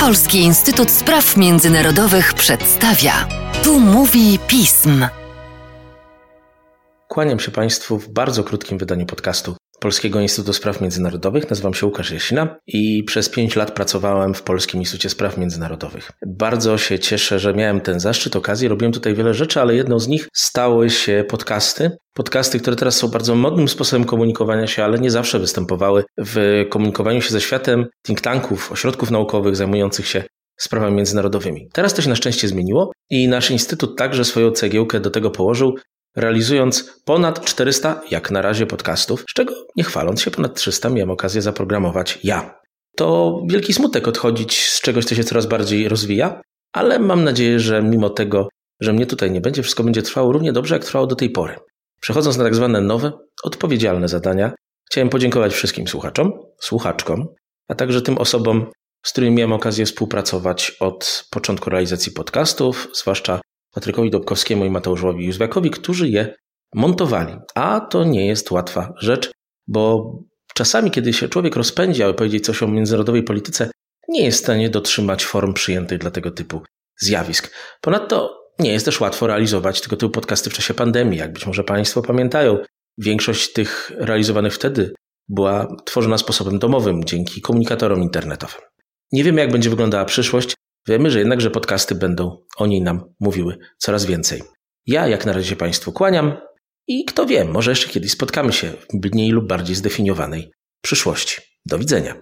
Polski Instytut Spraw Międzynarodowych przedstawia. Tu mówi pism. Kłaniam się Państwu w bardzo krótkim wydaniu podcastu Polskiego Instytutu Spraw Międzynarodowych. Nazywam się Łukasz Jasina i przez pięć lat pracowałem w Polskim Instytucie Spraw Międzynarodowych. Bardzo się cieszę, że miałem ten zaszczyt, okazję. Robiłem tutaj wiele rzeczy, ale jedną z nich stały się podcasty. Podcasty, które teraz są bardzo modnym sposobem komunikowania się, ale nie zawsze występowały w komunikowaniu się ze światem think tanków, ośrodków naukowych zajmujących się sprawami międzynarodowymi. Teraz to się na szczęście zmieniło i nasz instytut także swoją cegiełkę do tego położył, realizując ponad 400, jak na razie, podcastów, z czego nie chwaląc się, ponad 300 miałem okazję zaprogramować ja. To wielki smutek odchodzić z czegoś, co się coraz bardziej rozwija, ale mam nadzieję, że mimo tego, że mnie tutaj nie będzie, wszystko będzie trwało równie dobrze, jak trwało do tej pory. Przechodząc na tak zwane nowe, odpowiedzialne zadania, chciałem podziękować wszystkim słuchaczom, słuchaczkom, a także tym osobom, z którymi miałem okazję współpracować od początku realizacji podcastów, zwłaszcza Patrykowi Dobkowskiemu i Mateuszowi Józwiakowi, którzy je montowali. A to nie jest łatwa rzecz, bo czasami, kiedy się człowiek rozpędzi, aby powiedzieć coś o międzynarodowej polityce, nie jest w stanie dotrzymać form przyjętych dla tego typu zjawisk. Ponadto nie jest też łatwo realizować tego typu podcasty w czasie pandemii. Jak być może Państwo pamiętają, większość tych realizowanych wtedy była tworzona sposobem domowym dzięki komunikatorom internetowym. Nie wiemy, jak będzie wyglądała przyszłość, Wiemy, że jednakże podcasty będą o niej nam mówiły coraz więcej. Ja jak na razie Państwu kłaniam i kto wie, może jeszcze kiedyś spotkamy się w mniej lub bardziej zdefiniowanej przyszłości. Do widzenia.